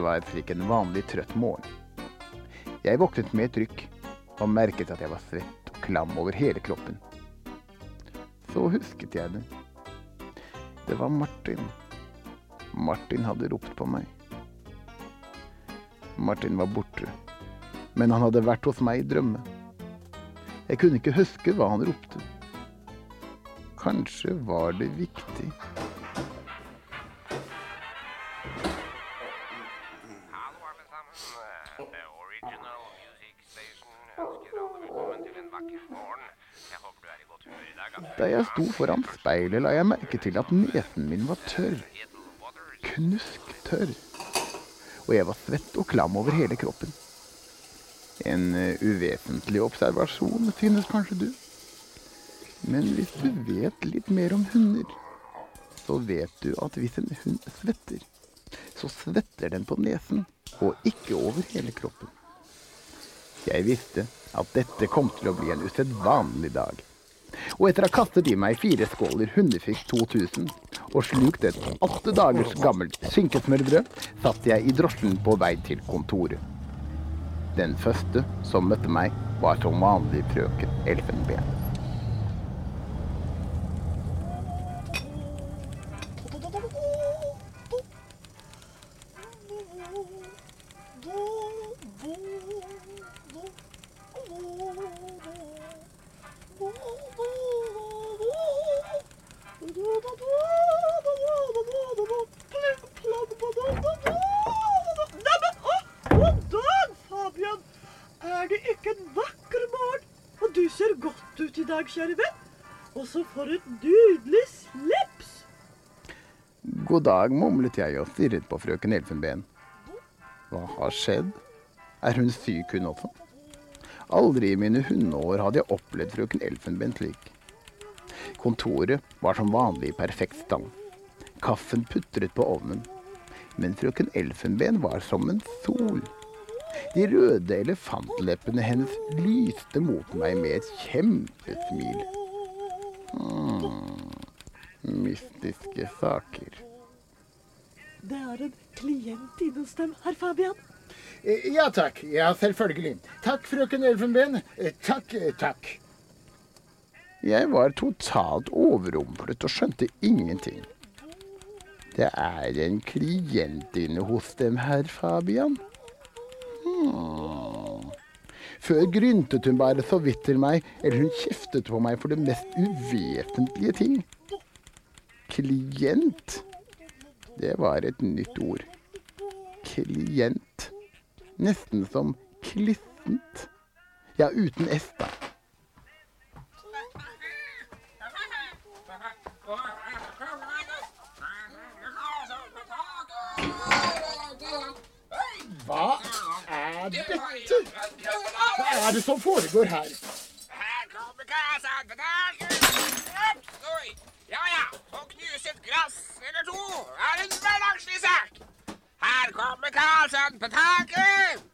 Det var slik en vanlig trøtt morgen. Jeg våknet med et rykk og merket at jeg var svett og klam over hele kroppen. Så husket jeg det. Det var Martin. Martin hadde ropt på meg. Martin var borte, men han hadde vært hos meg i drømme. Jeg kunne ikke huske hva han ropte. Kanskje var det viktig. Jeg sto foran speilet, la jeg merke til at nesen min var tørr. Knusktørr. Og jeg var svett og klam over hele kroppen. En eh, uvesentlig observasjon, synes kanskje du. Men hvis du vet litt mer om hunder, så vet du at hvis en hund svetter, så svetter den på nesen, og ikke over hele kroppen. Jeg visste at dette kom til å bli en usedvanlig dag. Og etter å ha kastet i meg fire skåler Hundefisk 2000 og slukt et åtte dagers gammelt skinkesmørbrød, satt jeg i drosjen på vei til kontoret. Den første som møtte meg, var som vanlig frøken Elfenben. Er det ikke en vakker morgen? Og du ser godt ut i dag, kjære venn. Og så for et nydelig slips! God dag, mumlet jeg og stirret på frøken Elfenben. Hva har skjedd? Er hun syk, hun også? Aldri i mine hundeår hadde jeg opplevd frøken Elfenben slik. Kontoret var som vanlig i perfekt stand. Kaffen putret på ovnen. Men frøken Elfenben var som en sol. De røde elefantleppene hennes lyste mot meg med et kjempesmil. Hmm. Mystiske saker. Det er en klient inne hos dem, herr Fabian. Eh, Ja takk. Ja, selvfølgelig. Takk, frøken Elfenben. Eh, Takk, eh, takk. Jeg var totalt overrumplet og skjønte ingenting. Det er en klient inne hos dem, herr Fabian. Før gryntet hun bare så vidt til meg, eller hun kjeftet på meg for det mest uvesentlige ting. Klient. Det var et nytt ord. Klient. Nesten som klissent. Ja, uten S, da. Hva er? Hva er det som foregår her? Her kommer taket. Oi. Ja, ja. Å knuse et glass eller to er en hverdagslig sak. Her kommer Karlsson på taket.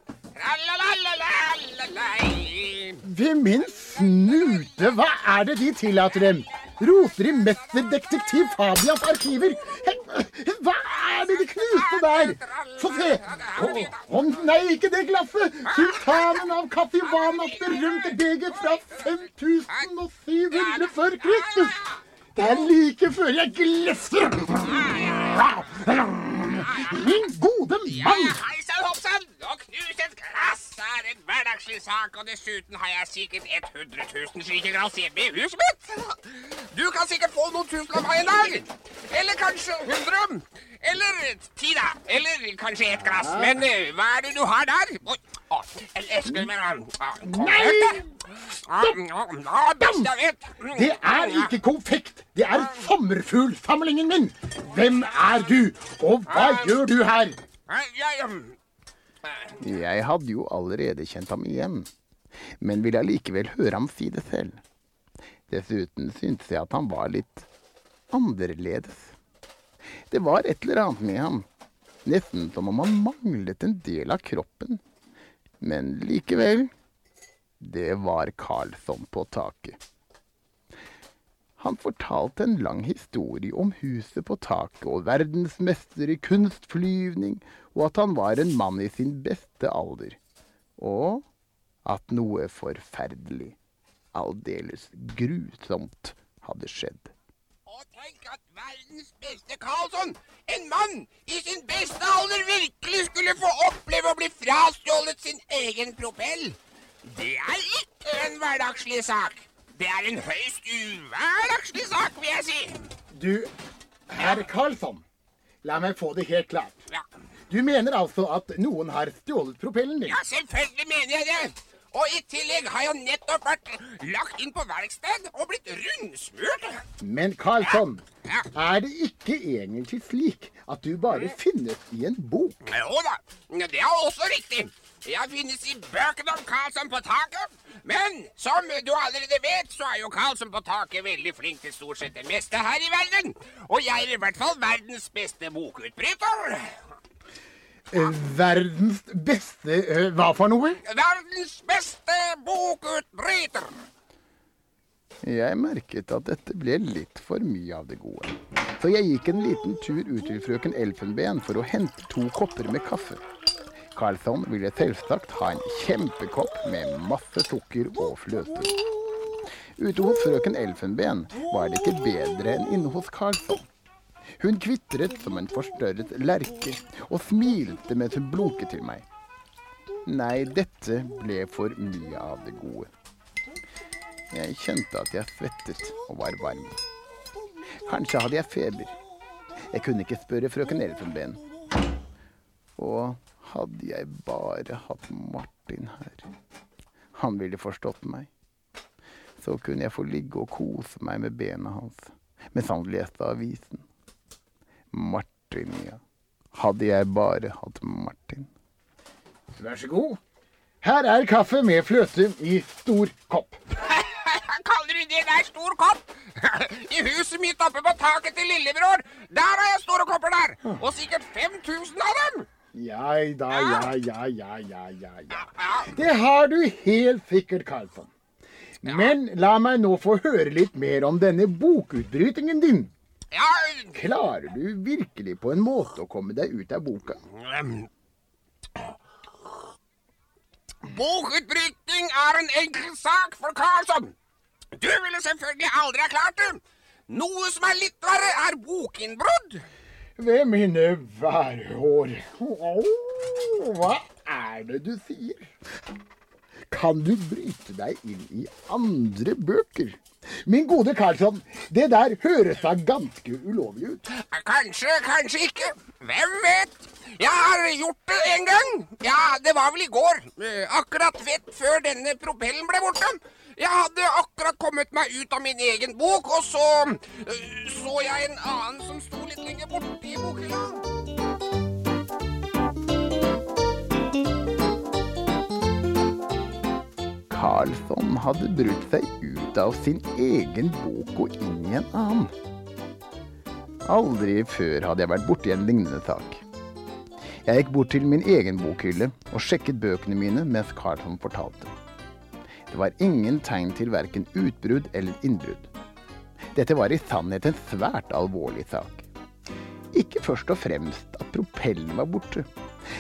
Ved min snute, hva er det de tillater dem? Roter i mesterdetektiv Fabians arkiver. Hva det de knuste der? Få se. Å, å nei, ikke det glasset. Sultanen av Kativanas berømte beger fra 5700 før Kristus. Det er like før jeg glefser. Min gode mann. hei sann, hopp sann. Å knuse er en hverdagslig sak, og dessuten har jeg sikkert 100 000 slike glass hjemme i huset mitt. Du kan sikkert få noen tusen av meg en dag. Eller kanskje 100. Eller ti, da. Eller kanskje et glass. Men eh, hva er det du har der? Oi, å, en eske med konfekt, da. Ah, best jeg vet. Det er ikke konfekt. Det er sommerfuglsamlingen min. Hvem er du, og hva gjør du her? Jeg hadde jo allerede kjent ham igjen, men ville allikevel høre ham si det selv. Dessuten syntes jeg at han var litt annerledes. Det var et eller annet med ham, nesten som om han manglet en del av kroppen. Men likevel, det var Karlsson på taket. Han fortalte en lang historie om huset på taket og verdensmester i kunstflyvning og at han var en mann i sin beste alder, og at noe forferdelig, aldeles grusomt, hadde skjedd. Og tenk at verdens beste Karlsson, en mann i sin beste alder, virkelig skulle få oppleve å bli frastjålet sin egen propell. Det er ikke en hverdagslig sak. Det er en høyst uhverdagslig sak, vil jeg si. Du, herr Karlsson, la meg få det helt klart. Ja, Du mener altså at noen har stjålet propellen din? ja selvfølgelig mener jeg det. Og i tillegg har jeg nettopp vært lagt inn på verksted og blitt rundsmurt. Men Karlsson, Ja. er det ikke egentlig slik at du bare finnes i en bok? Jo da, det er også riktig. Jeg finnes i bøkene om Karlsson på taket. Men som du allerede vet, så er jo Karlsson på taket veldig flink til stort sett det meste her i verden. Og jeg er i hvert fall verdens beste bokutbryter. Eh, Verdens beste eh, hva for noe? Verdens beste bokutbryter. Jeg merket at dette ble litt for mye av det gode. Så jeg gikk en liten tur ut til frøken Elfenben for å hente to kopper med kaffe. Carlsson ville selvsagt ha en kjempekopp med masse sukker og fløte. Ute hos frøken Elfenben var det ikke bedre enn inne hos Carlsson. Hun kvitret som en forstørret lerke og smilte mens hun blunket til meg. Nei, dette ble for mye av det gode. Jeg kjente at jeg svettet og var varm. Kanskje hadde jeg feber. Jeg kunne ikke spørre frøken Elfenben. Og hadde jeg bare hatt Martin her. Han ville forstått meg. Så kunne jeg få ligge og kose meg med bena hans mens han leste avisen. Martin, ja. Hadde jeg bare hatt Martin. Vær så god. Her er kaffe med fløte i stor kopp. Kaller du det der stor kopp? I huset mitt oppe på taket til lillebror, der har jeg store kopper der. Og sikkert 5000 av dem. Ja da, ja, ja, ja, ja, ja, ja. Det har du helt sikkert, Karlsson. Men la meg nå få høre litt mer om denne bokutbrytingen din. Klarer du virkelig på en måte å komme deg ut av boka? Bokutbryting er en enkel sak for Karlsson. Du ville selvfølgelig aldri ha klart det. Noe som er litt verre, er bokinnbrudd. Ved mine værhår. Oh, Hva er det du sier? Kan du bryte deg inn i andre bøker? Min gode Karlsson, det der høres da ganske ulovlig ut. Kanskje, kanskje ikke. Hvem vet? Jeg har gjort det en gang. Ja, det var vel i går. Eh, Akkurat rett før denne propellen ble borte. Jeg hadde akkurat kommet meg ut av min egen bok, og så eh, så jeg en annen som sto litt lenger borte i bokhylla. Carlsson hadde brutt seg ut av sin egen bok og inn i en annen. Aldri før hadde jeg vært borti en lignende sak. Jeg gikk bort til min egen bokhylle og sjekket bøkene mine mens Carlsson fortalte. Det var ingen tegn til verken utbrudd eller innbrudd. Dette var i sannhet en svært alvorlig sak. Ikke først og fremst at propellen var borte,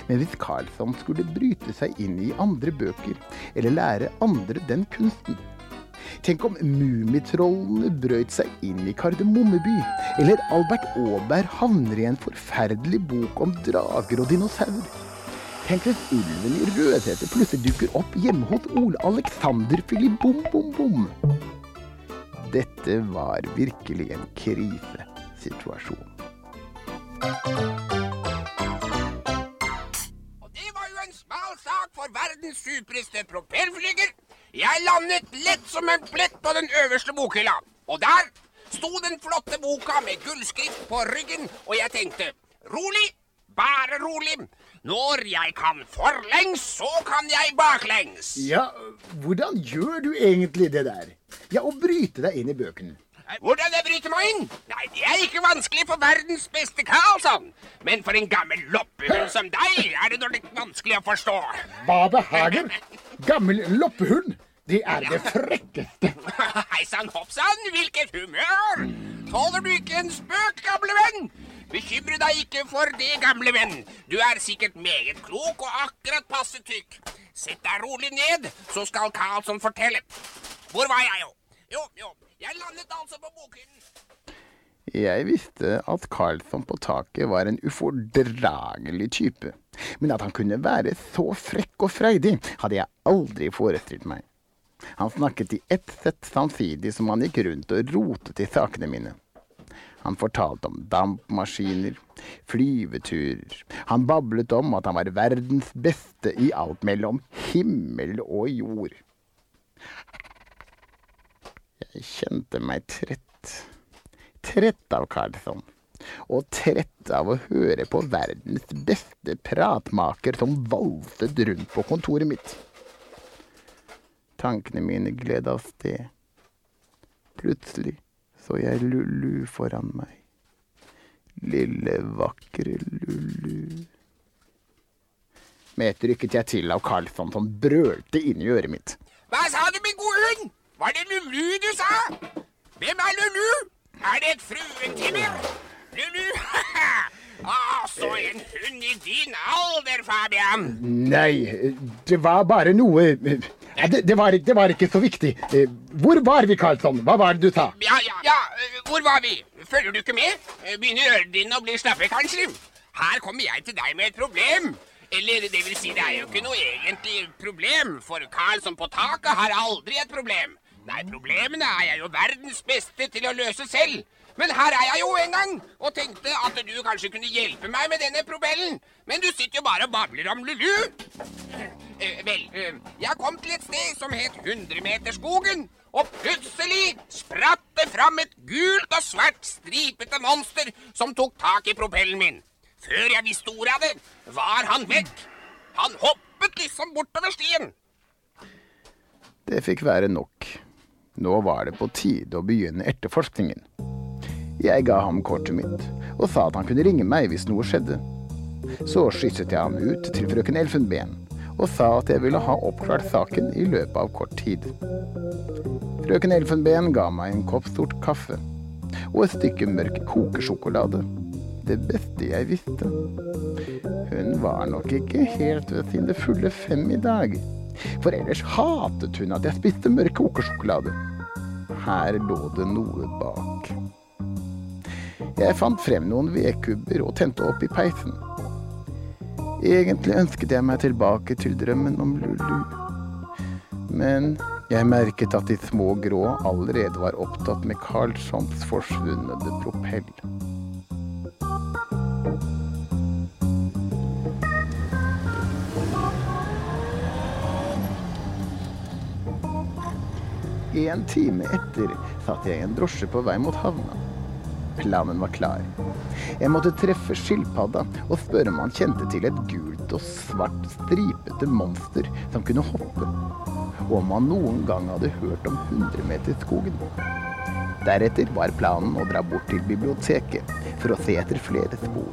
men hvis Carlsson skulle bryte seg inn i andre bøker, eller lære andre den kunsten. Tenk om Mummitrollene brøt seg inn i Kardemommeby, eller Albert Aaberg havner i en forferdelig bok om drager og dinosaurer. Tenk hvis ulven i Rødhette plutselig dukker opp hjemme hos Ole Alexander Philip Bom Bom Bom. Dette var virkelig en krisesituasjon. Supreste propellflyger. Jeg landet lett som en plett på den øverste bokhylla. Og der sto den flotte boka med gullskrift på ryggen, og jeg tenkte rolig, bare rolig. Når jeg kan forlengs, så kan jeg baklengs. Ja, hvordan gjør du egentlig det der? Ja, å bryte deg inn i bøkene. Hvordan jeg bryter meg inn? Nei, det er ikke vanskelig for verdens beste Karlsson. Men for en gammel loppehund som deg er det nå litt vanskelig å forstå. Hva behager? Gammel loppehund. Det er det frekkeste. Hei sann, hopp sann, hvilket humør! Tåler du ikke en spøk, gamle venn? Bekymre deg ikke for det, gamle venn. Du er sikkert meget klok og akkurat passe tykk. Sett deg rolig ned, så skal Karlsson fortelle. Hvor var jeg, jo? Jo, jo, jeg landet altså på bokhyllen. Jeg visste at Karlsson på taket var en ufordragelig type, men at han kunne være så frekk og freidig, hadde jeg aldri forestilt meg. Han snakket i ett sett samtidig som han gikk rundt og rotet i sakene mine. Han fortalte om dampmaskiner, flyveturer, han bablet om at han var verdens beste i alt mellom himmel og jord. Jeg kjente meg trett. Trett av Karlsson. Og trett av å høre på verdens beste pratmaker som valset rundt på kontoret mitt. Tankene mine gled av sted. Plutselig så jeg Lulu foran meg. Lille, vakre Lulu. Med et rykket jeg til av Karlsson som brølte inn i øret mitt. Hva sa du, min gode hund? Var det Lulu du sa? Hvem er Lulu? Er det et fruentimmer? Lulu? ah, så en hund i din alder, Fabian. Nei, det var bare noe det, det, var, det, var, ikke så viktig. Hvor var vi, Karlsson? Hva var det du sa? Ja, ja, ja, hvor var vi? Følger du ikke med? Begynner ørene dine å bli slappe, kanskje? Her kommer jeg til deg med et problem. Eller det vil si, det er jo ikke noe egentlig problem, for Karlsson på taket har aldri et problem. Nei, problemene er jeg jo verdens beste til å løse selv. Men her er jeg jo en gang, og tenkte at du kanskje kunne hjelpe meg med denne probellen. Men du sitter jo bare og babler om Lulu. Eh, vel, eh, jeg kom til et sted som het Hundremeterskogen. Og plutselig spratt det fram et gult og svært stripete monster som tok tak i propellen min. Før jeg visste ordet av det, var han vekk. Han hoppet liksom bortover stien. Det fikk være nok. Nå var det på tide å begynne etterforskningen. Jeg ga ham kortet mitt og sa at han kunne ringe meg hvis noe skjedde. Så skysset jeg ham ut til frøken Elfenben og sa at jeg ville ha oppklart saken i løpet av kort tid. Frøken Elfenben ga meg en kopp sort kaffe og et stykke mørk kokesjokolade. Det beste jeg visste. Hun var nok ikke helt ved sine fulle fem i dag. For ellers hatet hun at jeg spiste mørk kokesjokolade. Her lå det noe bak. Jeg fant frem noen vedkubber og tente opp i peisen. Egentlig ønsket jeg meg tilbake til drømmen om Lulu. Men jeg merket at de små grå allerede var opptatt med Carlssons forsvunne propell. En time etter satt jeg i en drosje på vei mot havna. Planen var klar. Jeg måtte treffe skilpadda og spørre om han kjente til et gult og svart stripete monster som kunne hoppe, og om han noen gang hadde hørt om Hundremeterskogen. Deretter var planen å dra bort til biblioteket for å se etter flere spor.